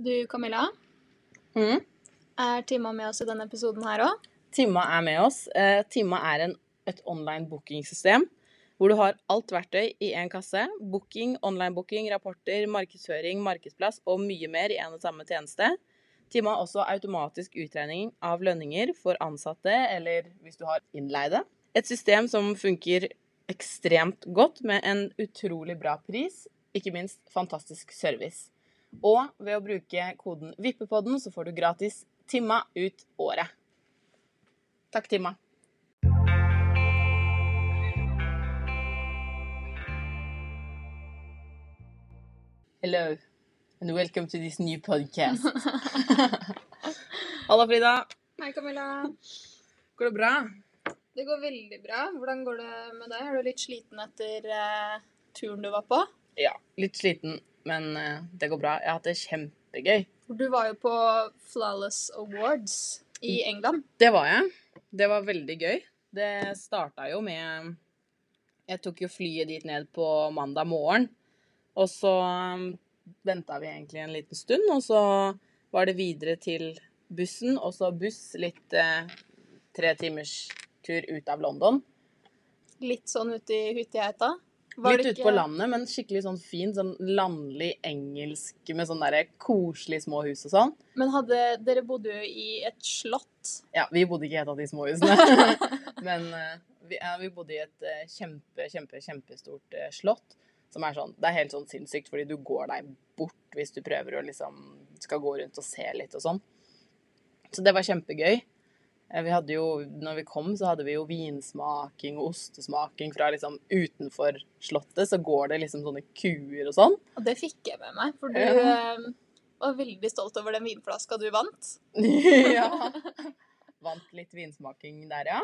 Du, Camilla, Mm. er Timma med oss i denne episoden her òg? Timma er med oss. Eh, Timma er en, et online bookingsystem hvor du har alt verktøy i én kasse. Booking, online-booking, rapporter, markedsføring, markedsplass og mye mer i en og samme tjeneste. Timma har også automatisk utregning av lønninger for ansatte eller hvis du har innleide. Et system som funker ekstremt godt med en utrolig bra pris, ikke minst fantastisk service. Og ved å bruke koden Vippepodden så får du gratis Timma ut året. Takk, Timma. Hello, and welcome to this new podcast. Halla, Frida. Hei, Camilla. Går det bra? Det går veldig bra. Hvordan går det med deg? Er du litt sliten etter uh, turen du var på? Ja, litt sliten, men eh, det går bra. Jeg har hatt det kjempegøy. Du var jo på Flawless Awards i England. Det var jeg. Det var veldig gøy. Det starta jo med Jeg tok jo flyet dit ned på mandag morgen. Og så venta vi egentlig en liten stund, og så var det videre til bussen, og så buss litt eh, tre timers tur ut av London. Litt sånn ute i Hutigeita. Litt ute på landet, men skikkelig sånn fin, sånn landlig engelsk med sånn derre koselige små hus og sånn. Men hadde, dere bodde jo i et slott. Ja, vi bodde ikke i et av de små husene. Men eh, vi, ja, vi bodde i et eh, kjempe, kjempe, kjempestort eh, slott. Som er sånn, Det er helt sånn sinnssykt, fordi du går deg bort hvis du prøver å liksom skal gå rundt og se litt og sånn. Så det var kjempegøy. Eh, Vi hadde jo, når vi kom, så hadde vi jo vinsmaking og ostesmaking fra liksom utenfor slottet. Så går det liksom sånne kuer og sånn. Og det fikk jeg med meg, for du Ja. eh, var veldig stolt over den vinflaska du vant. ja. Vant litt vinsmaking der, ja.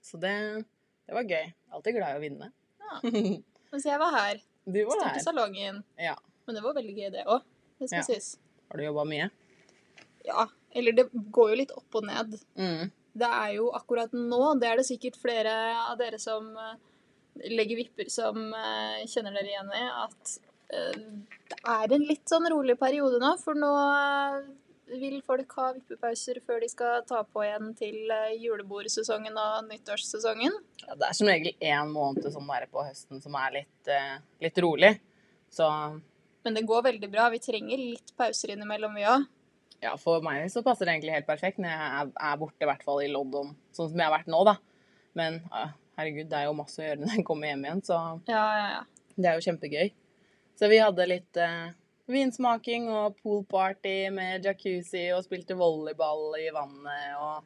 Så det, det var gøy. Alltid glad i å vinne. Ja. Mens jeg var her. Du var her. der. salongen. Ja. Men det var veldig gøy, det òg. Det skal Ja. sies. Har du jobba mye? Ja. Eller det går jo litt opp og ned. Mm. Det er jo akkurat nå, det er det sikkert flere av dere som eh, legger vipper som eh, kjenner dere igjen i, at eh, det er en litt sånn rolig periode nå. For nå vil folk ha vippepauser før de skal ta på igjen til julebordsesongen og nyttårssesongen. Ja, det er som regel én måned sånn der på høsten som er litt, litt rolig. Så Men det går veldig bra. Vi trenger litt pauser innimellom, vi òg. Ja, for meg så passer det egentlig helt perfekt når jeg er, borte, i hvert fall i London, sånn som jeg har vært nå, da. Men eh, herregud, det er jo masse å gjøre når jeg kommer hjem igjen, så Ja, ja, ja. Det er jo kjempegøy. Så vi hadde litt eh, vinsmaking og poolparty med jacuzzi og spilte volleyball i vannet og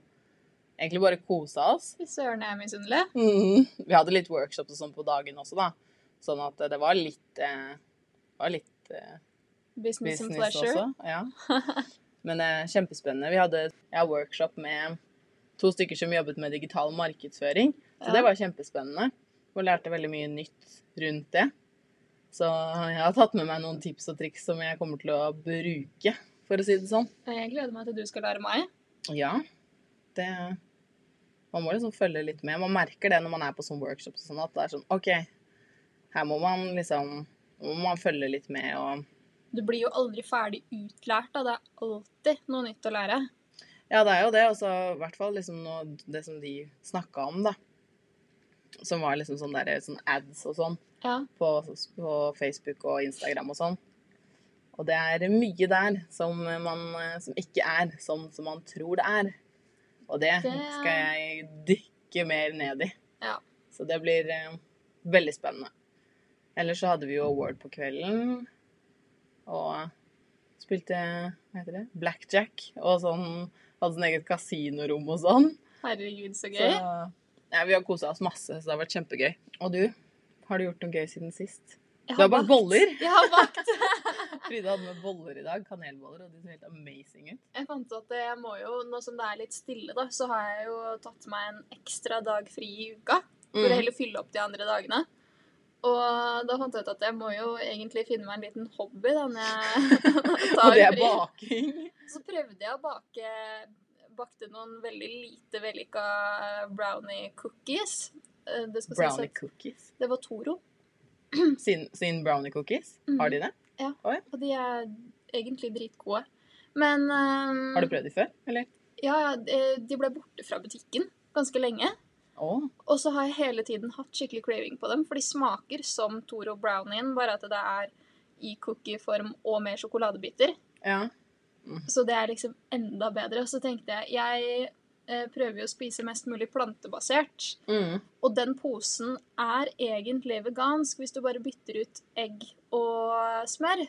egentlig bare kosa oss. Fy søren, jeg er misunnelig. Mm. Vi hadde litt workshops og sånn på dagen også, da. Sånn at det var litt, eh, var litt eh, Business, and pleasure. også. Ja. Men eh, kjempespennende. Vi hadde ja, workshop med to stykker som jobbet med digital markedsføring. Så Ja. det var kjempespennende. Og lærte veldig mye nytt rundt det. Så jeg har tatt med meg noen tips og triks som jeg kommer til å bruke, for å si det sånn. Jeg gleder meg til du skal lære meg. Ja, det Man må liksom følge litt med. Man merker det når man er på sånn workshop sånn, at det er sånn OK, her må man liksom må man følge litt med og Du blir jo aldri ferdig utlært, da. Det er alltid noe nytt å lære. Ja, det er jo det. Og så i hvert fall liksom noe, det som de snakka om, da. Som var liksom sånn der, sånn ads og sånn Ja. på, på Facebook og Instagram og sånn. Og det er mye der som man som ikke er sånn som man tror det er. Og det, Det- skal jeg dykke mer ned i. Ja. Så det blir eh, veldig spennende. Ellers så hadde vi jo award på kvelden. Og spilte hva heter det? blackjack. Og sånn hadde sin eget kasinorom og sånn. Herregud, så Så gøy. ja, vi har kosa oss masse, så det har vært kjempegøy. Og du? Har du gjort noe gøy siden sist? Du har bakt boller? Jeg har bakt. Frida hadde med boller i dag. Kanelboller. Og de ser helt amazing ut. Jeg fant at jeg må jo, nå som det er litt stille, da, så har jeg jo tatt meg en ekstra dag fri i uka. For å Mm. heller fylle opp de andre dagene. Og da fant jeg ut at jeg må jo egentlig finne meg en liten hobby da når jeg tar Og det er baking. Så prøvde jeg å bake Bakte noen veldig lite vellykka brownie cookies. Eh, Det, Brownie at cookies. det var Toro. Sin, sin brownie cookies. Mm. Har de det? Ja, Og de er egentlig dritgode. Men um, Har du prøvd de før, eller? Ja, de ble borte fra butikken ganske lenge. Å. Og så har jeg hele tiden hatt skikkelig craving på dem, for de smaker som Toro Brownien, bare at det er i cookieform og med sjokoladebiter. Ja. Så det er liksom enda bedre. Og så tenkte jeg jeg eh, prøver jo å spise mest mulig plantebasert. Mm. Og den posen er egentlig vegansk hvis du bare bytter ut egg og smør.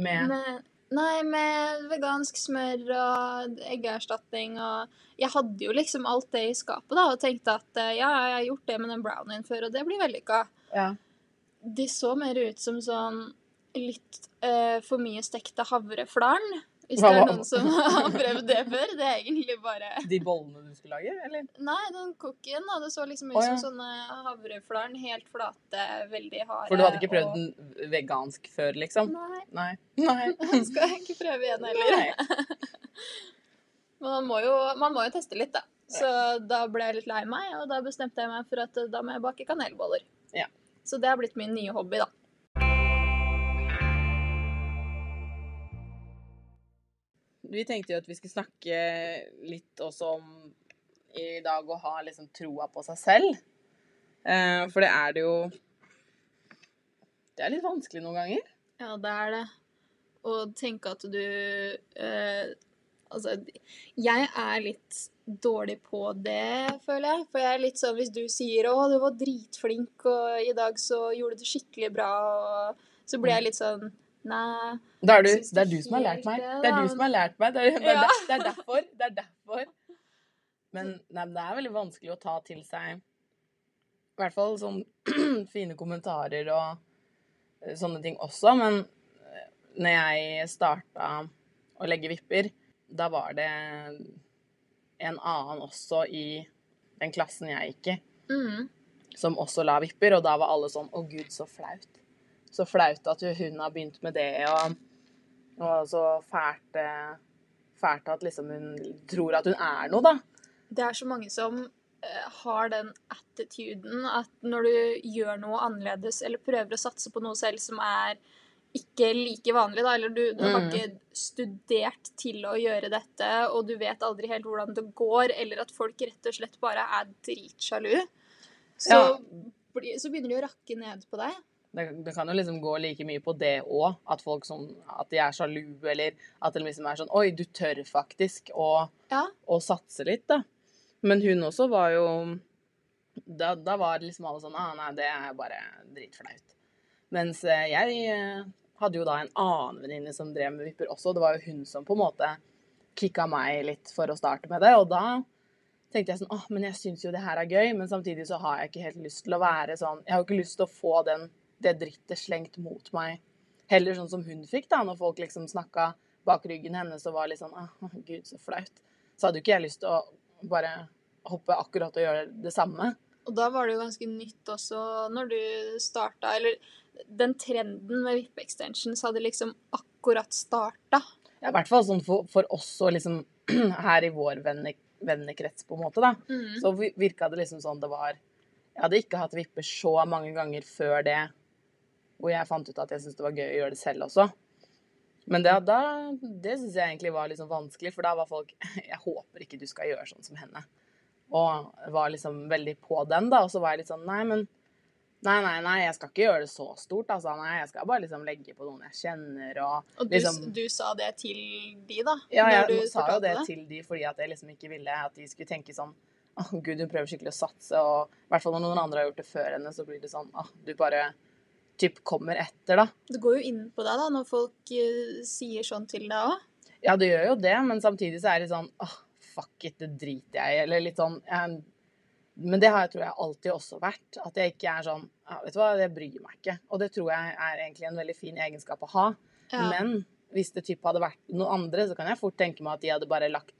Med Med, nei, med vegansk smør og eggeerstatning og Jeg hadde jo liksom alt det i skapet da, og tenkte at eh, ja, jeg har gjort det med den brownien før, og det blir vellykka. Ja. De så mer ut som sånn litt eh, for mye stekte havreflarn. Hvis det er noen som har prøvd det før. Det er egentlig bare De bollene du skulle lage, eller? Nei, den cookien da, det så liksom ut oh, ja. som sånne havreflarn. Helt flate, veldig harde. For du hadde ikke prøvd og- den vegansk før, liksom? Nei, Nei. Nei. skal jeg ikke prøve igjen heller. Men man må, jo, man må jo teste litt, da. Så da ble jeg litt lei meg, og da bestemte jeg meg for at da må jeg bake kanelboller. Ja. Så det har blitt min nye hobby, da. Vi tenkte jo at vi skulle snakke litt også om i dag å ha liksom troa på seg selv. Eh, for det er det jo Det er litt vanskelig noen ganger. Ja, det er det. Å tenke at du eh, Altså, jeg er litt dårlig på det, føler jeg. For jeg er litt sånn hvis du sier 'Å, du var dritflink, og i dag så gjorde du det skikkelig bra', og så blir jeg litt sånn Nei. Det er du, det er du som har lært meg. det, er du som har lært meg. Det er, det er, det er derfor. Det er derfor. Men nei, det er veldig vanskelig å ta til seg I hvert fall sånn fine kommentarer og eh, sånne ting også. Men eh, når jeg starta å legge vipper, da var det en annen også i den klassen jeg gikk i, Mm. som også la vipper, og da var alle sånn Å, gud, så flaut. Så flaut at hun har begynt med det, og, og så fælt eh, Fælt at liksom hun tror at hun er noe, da. Det er så mange som eh, har den attituden at når du gjør noe annerledes eller prøver å satse på noe selv som er ikke like vanlig, da, eller du, du har Mm. ikke studert til å gjøre dette, og du vet aldri helt hvordan det går, eller at folk rett og slett bare er dritsjalu, så, Ja. så begynner de å rakke ned på deg. Det, det kan jo liksom gå like mye på det òg, at folk som At de er sjalu, eller at det liksom er sånn Oi, du tør faktisk å, Ja. å satse litt, da. Men hun også var jo Da, da var liksom alle sånn ah, nei, det er bare dritflaut. Mens eh, jeg eh, hadde jo da en annen venninne som drev med vipper også. Det var jo hun som på en måte kicka meg litt for å starte med det. Og da tenkte jeg sånn åh, men jeg syns jo det her er gøy, men samtidig så har jeg ikke helt lyst til å være sånn Jeg har jo ikke lyst til å få den, det drittet slengt mot meg heller sånn som hun fikk, da, når folk liksom snakka bak ryggen hennes og var litt sånn Å, gud, så flaut. Så hadde jo ikke jeg lyst til å bare hoppe akkurat og gjøre det samme. Og da var det jo ganske nytt også når du starta, eller den trenden med vippe-extensions hadde liksom akkurat starta. Ja, I hvert fall sånn for, for oss og liksom her i vår venne, vennekrets, på en måte, da. Mm. Så vi- virka det liksom sånn det var Jeg hadde ikke hatt vipper så mange ganger før det, hvor jeg fant ut at jeg syntes det var gøy å gjøre det selv også. Men det, da, det syns jeg egentlig var liksom vanskelig, for da var folk Jeg håper ikke du skal gjøre sånn som henne. Og var liksom veldig på den, da. Og så var jeg litt sånn Nei, men Nei, nei, nei, jeg skal ikke gjøre det så stort, altså. Nei, jeg skal bare liksom legge på noen jeg kjenner, og Og du, liksom du sa det til de, da? ja, jeg du sa jo det, det til de fordi at jeg liksom ikke ville at de skulle tenke sånn Å, gud, hun prøver skikkelig å satse, og i hvert fall når noen andre har gjort det før henne, så blir det sånn Å, du bare typ kommer etter, da. Det går jo inn på deg da, når folk uh, sier sånn til deg òg. Ja, det gjør jo det, men samtidig så er det sånn Åh, fuck it, det driter jeg i, eller litt sånn jeg, Men det har jeg tror jeg alltid også vært. At jeg ikke er sånn ja, Vet du hva, det bryr meg ikke. Og det tror jeg er egentlig en veldig fin egenskap å ha. Ja. Men hvis det typ hadde vært noen andre, så kan jeg fort tenke meg at de hadde bare lagt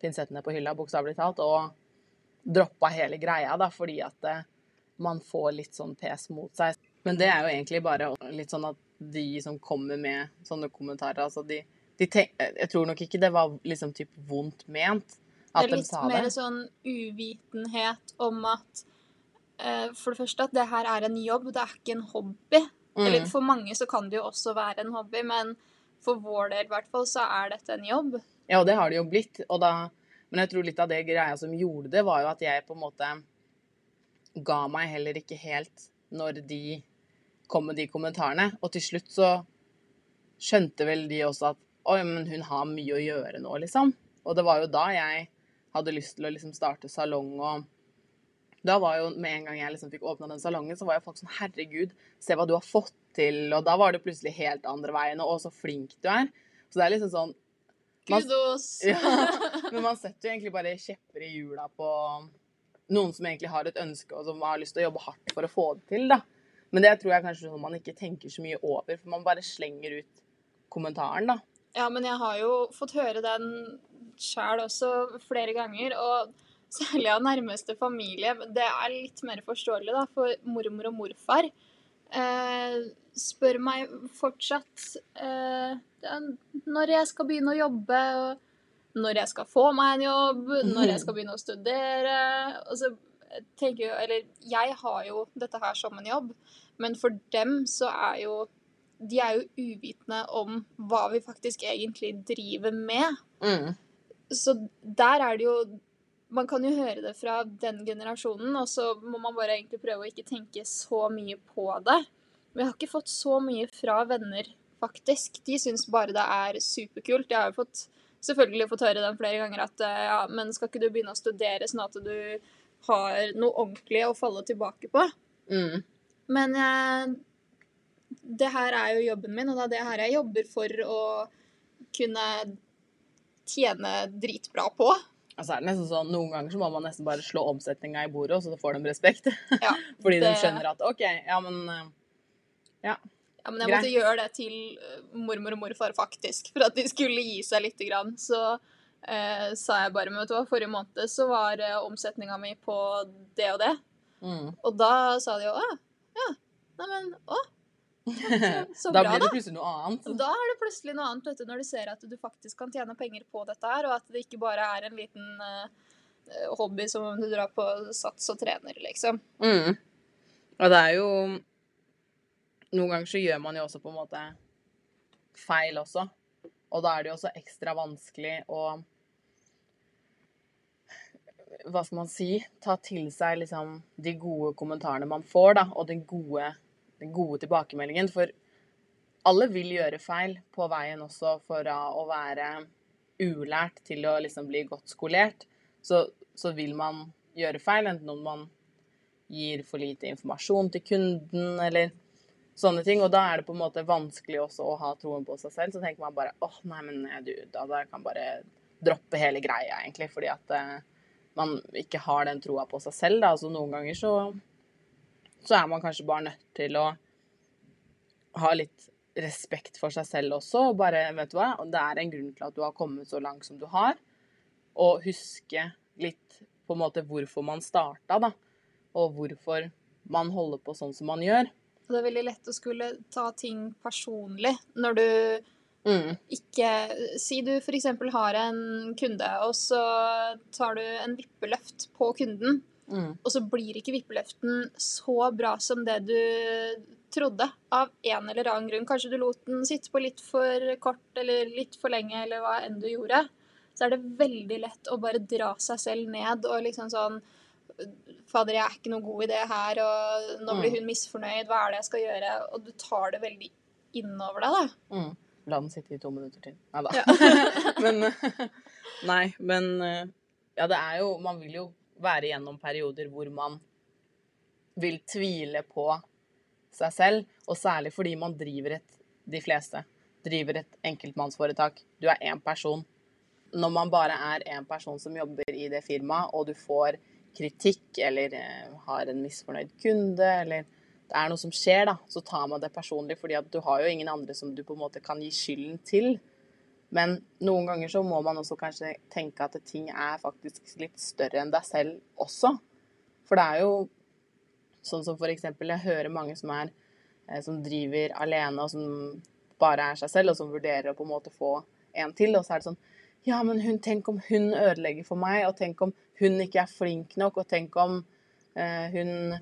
pinsettene på hylla, bokstavelig talt, og droppa hele greia, da, fordi at eh, man får litt sånn pes mot seg. Men det er jo egentlig bare litt sånn at de som kommer med sånne kommentarer, altså de, de tenk, Jeg tror nok ikke det var liksom typ vondt ment at de sa Det Det er litt mer sånn uvitenhet om at uh, For det første at det her er en jobb, det er ikke en hobby. Eller Mm. for mange så kan det jo også være en hobby, men for vår del i hvert fall, så er dette en jobb. Ja, og det har det jo blitt. Og da, men jeg tror litt av det greia som gjorde det, var jo at jeg på en måte ga meg heller ikke helt når de kom med de kommentarene. Og til slutt så skjønte vel de også at oi, men hun har mye å gjøre nå, liksom. Og det var jo da jeg hadde lyst til å liksom starte salong og da var jo med en gang jeg liksom fikk åpna den salongen, så var jo folk sånn Herregud, se hva du har fått til. Og da var det plutselig helt andre veien. Og så flink du er. Så det er liksom sånn man, Kudos! ja, men man setter jo egentlig bare kjepper i hjula på noen som egentlig har et ønske og som har lyst til å jobbe hardt for å få det til, da. Men det tror jeg kanskje noe man ikke tenker så mye over, for man bare slenger ut kommentaren, da. Ja, men jeg har jo fått høre den sjæl også flere ganger, og særlig av nærmeste familie. Det er litt mer forståelig, da, for mormor og morfar eh, spør meg fortsatt eh, når jeg skal begynne å jobbe, når jeg skal få meg en jobb, når jeg skal begynne å studere. Og så tenker jo Eller jeg har jo dette her som en jobb, men for dem så er jo de er jo uvitende om hva vi faktisk egentlig driver med. Mm. Så der er det jo Man kan jo høre det fra den generasjonen, og så må man bare egentlig prøve å ikke tenke så mye på det. Men jeg har ikke fått så mye fra venner, faktisk. De syns bare det er superkult. Jeg har jo fått, selvfølgelig fått høre den flere ganger at eh, ja, men skal ikke du begynne å studere sånn at du har noe ordentlig å falle tilbake på? Mm. Men eh, det her er jo jobben min, og det er det her jeg jobber for å kunne tjene dritbra på. Altså er det nesten sånn, Noen ganger så må man nesten bare slå omsetninga i bordet, og så får de respekt. Ja, Fordi de skjønner at OK, ja, men Ja. Ja, men jeg Greit. måtte gjøre det til eh, mormor og morfar, faktisk, for at de skulle gi seg lite grann. Så eh, sa jeg bare, men vet du hva, forrige måned så var eh, omsetninga mi på det og det. mm. Og da sa de jo å, ja, neimen, å. Så, så Da bra, blir det plutselig noe annet. Da er det plutselig noe annet, vet du, når du ser at du faktisk kan tjene penger på dette her, og at det ikke bare er en liten eh, hobby som om du drar på sats og trener, liksom. Mm. Og det er jo Noen ganger så gjør man jo også på en måte feil også. Og da er det jo også ekstra vanskelig å Hva skal man si? Ta til seg liksom de gode kommentarene man får, da, og den gode, den gode tilbakemeldingen. For alle vil gjøre feil på veien også fra å være ulært til å liksom bli godt skolert. Så, så vil man gjøre feil, enten om man gir for lite informasjon til kunden, eller sånne ting. Og da er det på en måte vanskelig også å ha troen på seg selv. Så tenker man bare åh, nei, men du, da, da kan bare droppe hele greia, egentlig. Fordi at eh, man ikke har den troa på seg selv. Da. Altså noen ganger så, så er man kanskje bare nødt til å ha litt respekt for seg selv også. Og bare, vet du hva, det er en grunn til at du har kommet så langt som du har. Og huske litt på en måte hvorfor man starta, da. Og hvorfor man holder på sånn som man gjør. Det er veldig lett å skulle ta ting personlig når du Mm. ikke Si du f.eks. har en kunde, og så tar du en vippeløft på kunden, Mm. og så blir ikke vippeløften så bra som det du trodde, av en eller annen grunn. Kanskje du lot den sitte på litt for kort eller litt for lenge, eller hva enn du gjorde. Så er det veldig lett å bare dra seg selv ned og liksom sånn Fader, jeg er ikke noe god i det her, og nå blir Mm. hun misfornøyd, hva er det jeg skal gjøre? Og du tar det veldig innover deg, da. Mm. La den sitte i to minutter til. Nei da. Ja. men Nei, men eh, Ja, det er jo Man vil jo være gjennom perioder hvor man vil tvile på seg selv, og særlig fordi man driver et De fleste driver et enkeltmannsforetak. Du er én person. Når man bare er én person som jobber i det firmaet, og du får kritikk eller eh, har en misfornøyd kunde, eller er noe som skjer, da, så tar man det personlig, fordi at du har jo ingen andre som du på en måte kan gi skylden til. Men noen ganger så må man også kanskje tenke at ting er faktisk litt større enn deg selv også. For det er jo sånn som for eksempel jeg hører mange som er eh, som driver alene, og som bare er seg selv, og som vurderer å på en måte få en til, og så er det sånn Ja, men hun, tenk om hun ødelegger for meg, og tenk om hun ikke er flink nok, og tenk om eh, hun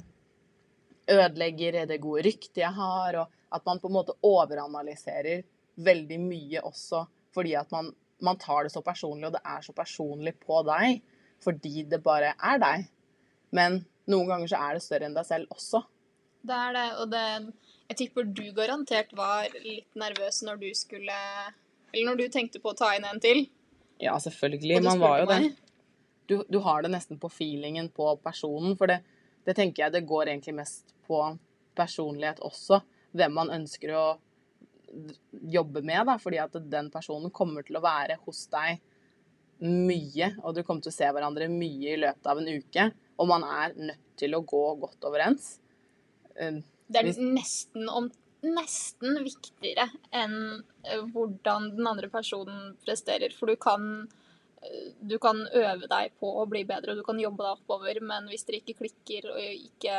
ødelegger det gode ryktet jeg har, og at man på en måte overanalyserer veldig mye også fordi at man, man tar det så personlig, og det er så personlig på deg. Fordi det bare er deg. Men noen ganger så er det større enn deg selv også. Det er det, og det Jeg tipper du garantert var litt nervøs når du skulle Eller når du tenkte på å ta inn en til. Ja, selvfølgelig. Man var jo det. Du, du har det nesten på feelingen på personen, for det, det tenker jeg det går egentlig mest på personlighet også. Hvem man ønsker å jobbe med, da, fordi at den personen kommer til å være hos deg mye, og du kommer til å se hverandre mye i løpet av en uke, og man er nødt til å gå godt overens. Eh, Det er nesten, om, nesten viktigere enn eh, hvordan den andre personen presterer. For du kan, du kan øve deg på å bli bedre, og du kan jobbe deg oppover, men hvis dere ikke klikker og ikke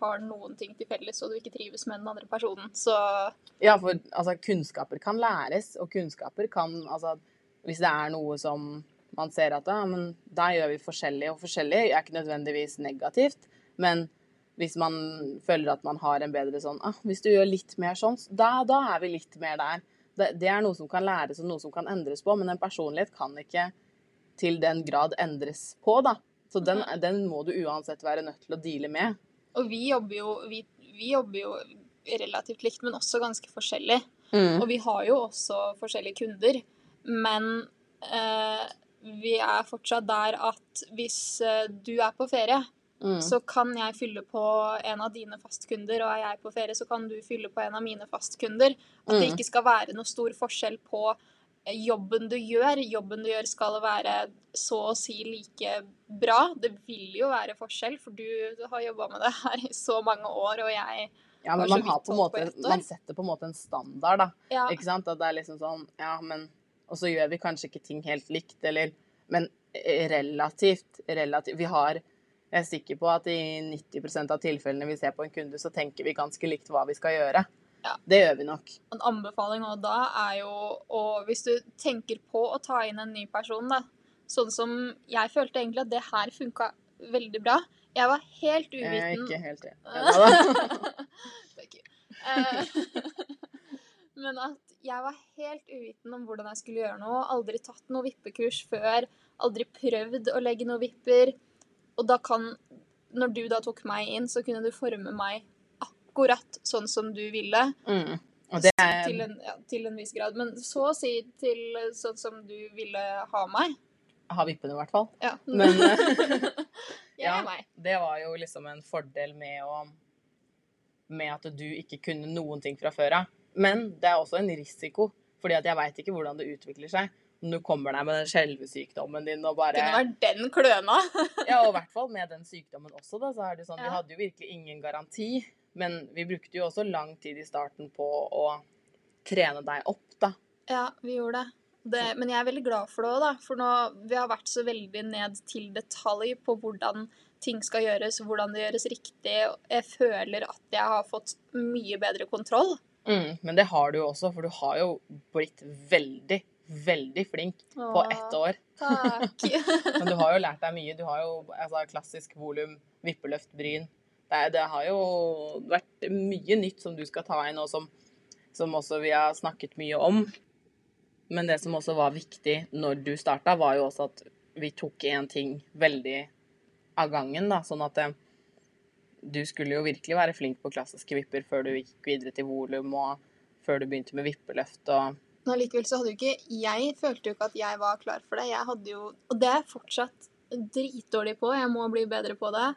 har noen ting til felles, og du ikke trives med den andre personen, så Ja, for altså, kunnskaper kan læres, og kunnskaper kan altså, Hvis det er noe som man ser at ja, men der gjør vi forskjellig, og forskjellig er ikke nødvendigvis negativt, men hvis man føler at man har en bedre sånn ah, Hvis du gjør litt mer sånn, da, da er vi litt mer der. Det, det er noe som kan læres, og noe som kan endres på, men en personlighet kan ikke til den grad endres på, da. Så den, den må du uansett være nødt til å deale med. Og vi jobber jo, vi, vi jobber jo relativt likt, men også ganske forskjellig. Mm. Og vi har jo også forskjellige kunder, men eh, vi er fortsatt der at hvis eh, du er på ferie, Mm. så kan jeg fylle på en av dine fastkunder, og er jeg på ferie, så kan du fylle på en av mine fastkunder. At det Mm. ikke skal være noe stor forskjell på jobben du gjør. Jobben du gjør skal være så å si like bra. Det vil jo være forskjell, for du har jobba med det her i så mange år, og jeg Ja, men man, har på en holdt på måte, man setter på en måte en standard, da. Ja, Ikke sant? At det er liksom sånn Ja, men Og så gjør vi kanskje ikke ting helt likt, eller Men eh, relativt, relativt Vi har Jeg er sikker på at i 90% av tilfellene vi ser på en kunde, så tenker vi ganske likt hva vi skal gjøre. Ja. Det gjør vi nok. en anbefaling også da er jo å Hvis du tenker på å ta inn en ny person, da. Sånn som jeg følte egentlig at det her funka veldig bra. Jeg var helt uviten. Jeg er ikke helt you. Eh, Men at jeg var helt uviten om hvordan jeg skulle gjøre noe. Aldri tatt noe vippekurs før. Aldri prøvd å legge noe vipper. Og da kan Når du da tok meg inn, så kunne du forme meg akkurat sånn som du ville. Mm. Er Til en, ja, til en viss grad. Men så å si til sånn som du ville ha meg. Ha vippene, i hvert fall. Ja. Men eh, ja. det var jo liksom en fordel med å Med at du ikke kunne noen ting fra før av. Men det er også en risiko, fordi at jeg veit ikke hvordan det utvikler seg. Du kommer deg med den skjelvesykdommen din og bare Kunne vært den kløna. Ja, og i hvert fall med den sykdommen også, da, så er det sånn Vi hadde jo virkelig ingen garanti, men vi brukte jo også lang tid i starten på å trene deg opp, da. Ja, vi gjorde det. det. Men jeg er veldig glad for det òg, da. For nå vi har vært så veldig ned til detalj på hvordan ting skal gjøres, hvordan det gjøres riktig. Jeg føler at jeg har fått mye bedre kontroll. Mm, men det har du jo også, for du har jo blitt veldig, veldig flink på ett år. Takk. Men du har jo lært deg mye. Du har jo altså, klassisk volum, vippeløft, bryn. Det, det har jo vært mye nytt som du skal ta inn, og som, som også vi har snakket mye om. Men det som også var viktig når du starta, var jo også at vi tok én ting veldig av gangen. da, Sånn at eh, du skulle jo virkelig være flink på klassiske vipper før du gikk videre til volum, og før du begynte med vippeløft. og Men allikevel så hadde jo ikke Jeg følte jo ikke at jeg var klar for det. Jeg hadde jo Og det er jeg fortsatt dritdårlig på. Jeg må bli bedre på det.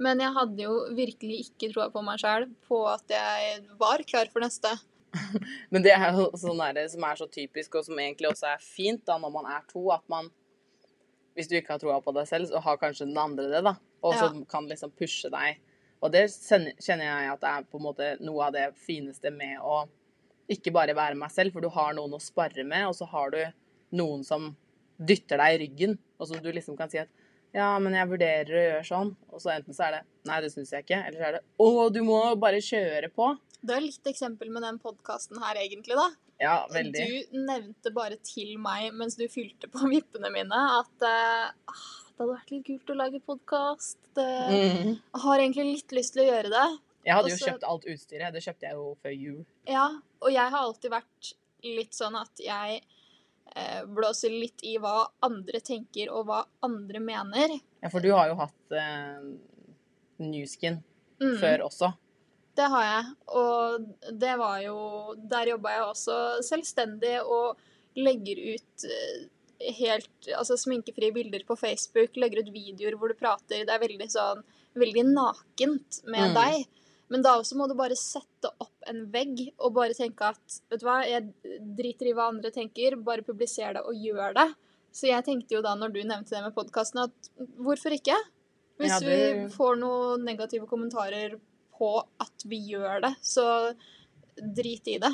Men jeg hadde jo virkelig ikke troa på meg sjæl på at jeg var klar for neste. Men det er jo sånn der, som er så typisk, og som egentlig også er fint da, når man er to, at man Hvis du ikke har troa på deg selv, så har kanskje den andre det, da. Og som kan liksom pushe deg. Og det kjenner jeg at det er på en måte noe av det fineste med å ikke bare være meg selv, for du har noen å spare med, og så har du noen som dytter deg i ryggen, og så du liksom kan si at ja, men jeg vurderer å gjøre sånn. Og så enten så er det nei, det syns jeg ikke, eller så er det å, du må bare kjøre på. Det er litt eksempel med den podkasten her, egentlig, da. Ja, veldig. Du nevnte bare til meg mens du fylte på vippene mine, at ah, det hadde vært litt kult å lage podkast. Mm. Har egentlig litt lyst til å gjøre det. Jeg hadde jo kjøpt alt utstyret. Det kjøpte jeg jo før jul. Ja, og jeg har alltid vært litt sånn at jeg blåser litt i hva andre tenker og hva andre mener. Ja, for du har jo hatt eh, newskin Mm, før også. Det har jeg. Og det var jo Der jobba jeg også selvstendig og legger ut eh, helt altså sminkefrie bilder på Facebook, legger ut videoer hvor du prater. Det er veldig sånn veldig nakent med Mm. deg. Men da også må du bare sette opp en vegg og bare tenke at vet du hva, jeg driter i hva andre tenker, bare publiser det og gjør det. Så jeg tenkte jo da når du nevnte det med podkasten, at hvorfor ikke? Hvis Ja, det- vi får noen negative kommentarer på at vi gjør det, så drit i det.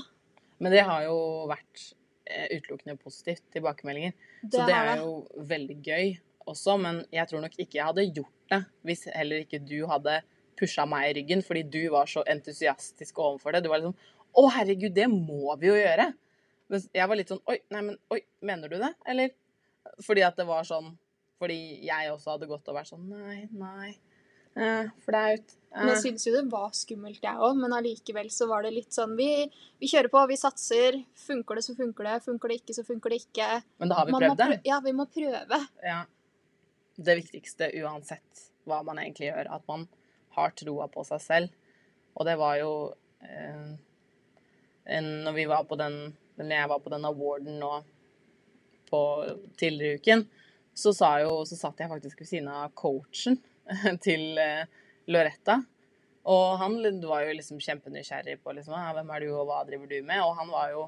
Men det har jo vært eh, utelukkende positivt tilbakemeldinger. Det Så det er det. jo veldig gøy også, men jeg tror nok ikke jeg hadde gjort det hvis heller ikke du hadde pusha meg i ryggen, fordi du var så entusiastisk overfor det. Du var liksom Å, herregud, det må vi jo gjøre. Men jeg var litt sånn Oi, nei, men oi, mener du det? Eller fordi at det var sånn Fordi jeg også hadde gått og vært sånn Nei, nei. Eh, flaut. Men jeg Eh. syns jo det var skummelt, jeg òg. Men allikevel så var det litt sånn vi, vi kjører på, vi satser. Funker det, så funker det. Funker det ikke, så funker det ikke. Men da har vi prøvd det. Ja, vi må prøve. Ja. Det viktigste uansett hva man egentlig gjør, at man har troa på seg selv. Og det var jo eh, Når vi var på den Når jeg var på den awarden nå på tidligere uken, så, sa jo, så satt jeg faktisk ved siden av coachen til eh, Loretta. Og han var jo liksom kjempenysgjerrig på liksom, «Ah, hvem er du, og hva driver du med? Og han var jo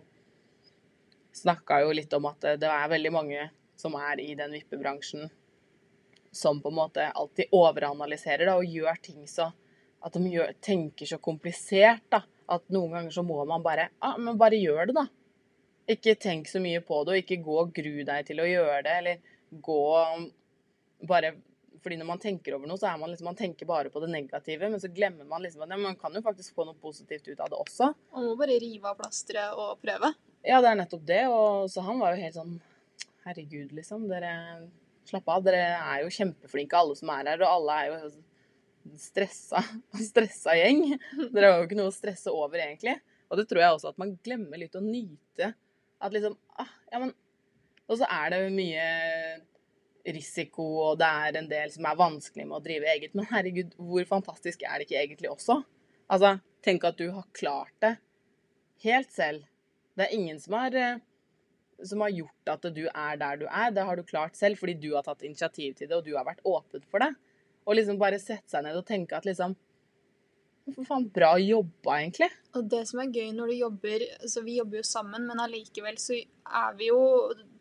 Snakka jo litt om at det er veldig mange som er i den vippebransjen, som på en måte alltid overanalyserer da, og gjør ting så At de gjør, tenker så komplisert, da. At noen ganger så må man bare Ja, men bare gjør det, da. Ikke tenk så mye på det, og ikke gå og gru deg til å gjøre det, eller gå bare fordi når man tenker over noe, så er man liksom, man tenker bare på det negative, men så glemmer man liksom at ja, man kan jo faktisk få noe positivt ut av det også. Man må bare rive av plasteret og prøve. Ja, det er nettopp det. Og så han var jo helt sånn Herregud, liksom. Dere Slapp av. Dere er jo kjempeflinke, alle som er her. Og alle er jo stressa, stressa gjeng. Dere har jo ikke noe å stresse over, egentlig. Og det tror jeg også at man glemmer litt å nyte. At liksom ah, Ja, men Og så er det mye risiko, og det er en del som er vanskelig med å drive eget. Men herregud, hvor fantastisk er det ikke egentlig også? Altså, tenk at du har klart det helt selv. Det er ingen som har, eh, som har gjort at du er der du er. Det har du klart selv fordi du har tatt initiativ til det, og du har vært åpen for det. Og liksom bare sette seg ned og tenke at liksom For faen, bra jobba, egentlig. Og det som er gøy når du jobber altså Vi jobber jo sammen, men allikevel så er vi jo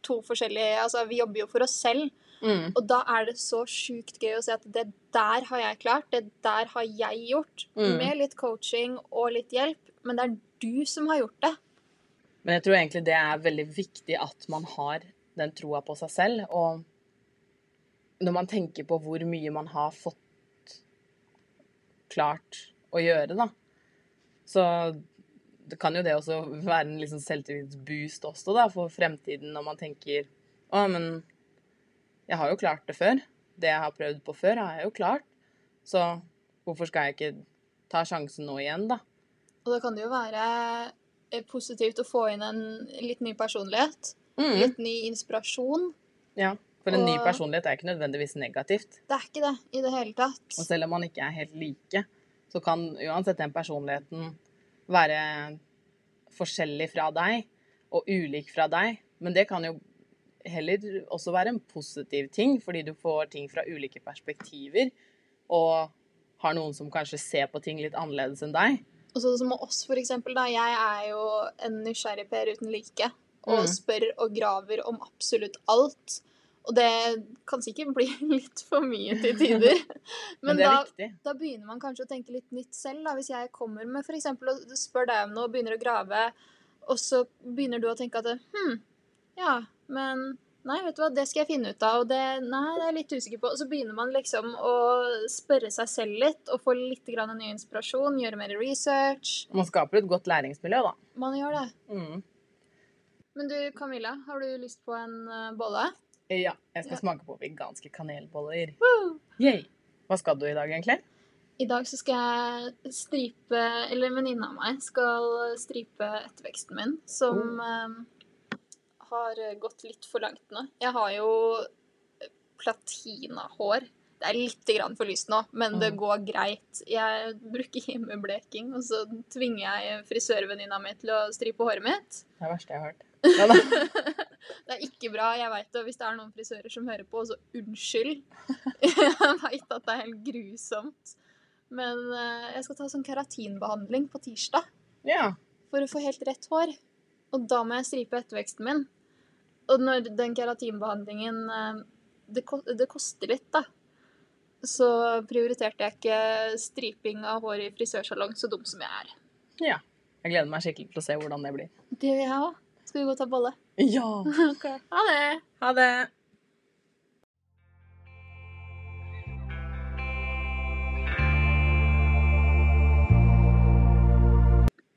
to forskjellige Altså, vi jobber jo for oss selv. Mm. Og da er det så sjukt gøy å se at det der har jeg klart, det der har jeg gjort. Mm. Med litt coaching og litt hjelp. Men det er du som har gjort det. Men jeg tror egentlig det er veldig viktig at man har den troa på seg selv. Og når man tenker på hvor mye man har fått klart å gjøre, da, så det kan jo det også være en liksom selvtillitsboost også, da, for fremtiden, når man tenker Å, men jeg har jo klart det før. Det jeg har prøvd på før, har jeg jo klart. Så hvorfor skal jeg ikke ta sjansen nå igjen, da? Og da kan det jo være positivt å få inn en litt ny personlighet. Mm. Litt ny inspirasjon. Ja, for en ny personlighet er ikke nødvendigvis negativt. Det er ikke det i det hele tatt. Og selv om man ikke er helt like, så kan uansett den personligheten være forskjellig fra deg og ulik fra deg. Men det kan jo heller også være en positiv ting, fordi du får ting fra ulike perspektiver, og har noen som kanskje ser på ting litt annerledes enn deg. Og sånn som med oss, for eksempel. Da. Jeg er jo en nysgjerrig Per uten like. Og Mm. spør og graver om absolutt alt. Og det kan sikkert bli litt for mye til tider. Men, Men, da, da begynner man kanskje å tenke litt nytt selv. Da. Hvis jeg kommer med for eksempel og spør deg om noe og begynner å grave, og så begynner du å tenke at hm, ja, men Nei, vet du hva, det skal jeg finne ut av, og det, nei, det er jeg litt usikker på. Og så begynner man liksom å spørre seg selv litt, og få litt grann ny inspirasjon, gjøre mer research. Man skaper et godt læringsmiljø, da. Man gjør det. Mm. Men du, Camilla, har du lyst på en eh, bolle? Ja, jeg skal Ja. smake på veganske kanelboller. Woo! Yay! Hva skal du i dag, egentlig? I dag så skal jeg stripe Eller venninna av meg skal stripe etterveksten min, som eh, har gått litt for langt nå. Jeg har jo platinahår. Det er litt grann for lyst nå, men det Mm. går greit. Jeg bruker hjemmebleking, og så tvinger jeg frisørvenninna mi til å stripe håret mitt. Det er det verste jeg har hørt. Det er ikke bra, jeg veit det. Hvis det er noen frisører som hører på, så unnskyld. Jeg veit at det er helt grusomt. Men eh, jeg skal ta sånn keratinbehandling på tirsdag ja. for å få helt rett hår. Og da må jeg stripe etterveksten min. Og når den keratinbehandlingen eh, det, det koster litt, da. Så prioriterte jeg ikke striping av hår i frisørsalong, så dum som jeg er. ja. Jeg gleder meg skikkelig til å se hvordan det blir. Det gjør jeg òg. Skal vi gå og ta bolle? Ja. okay. Ha det. Ha det.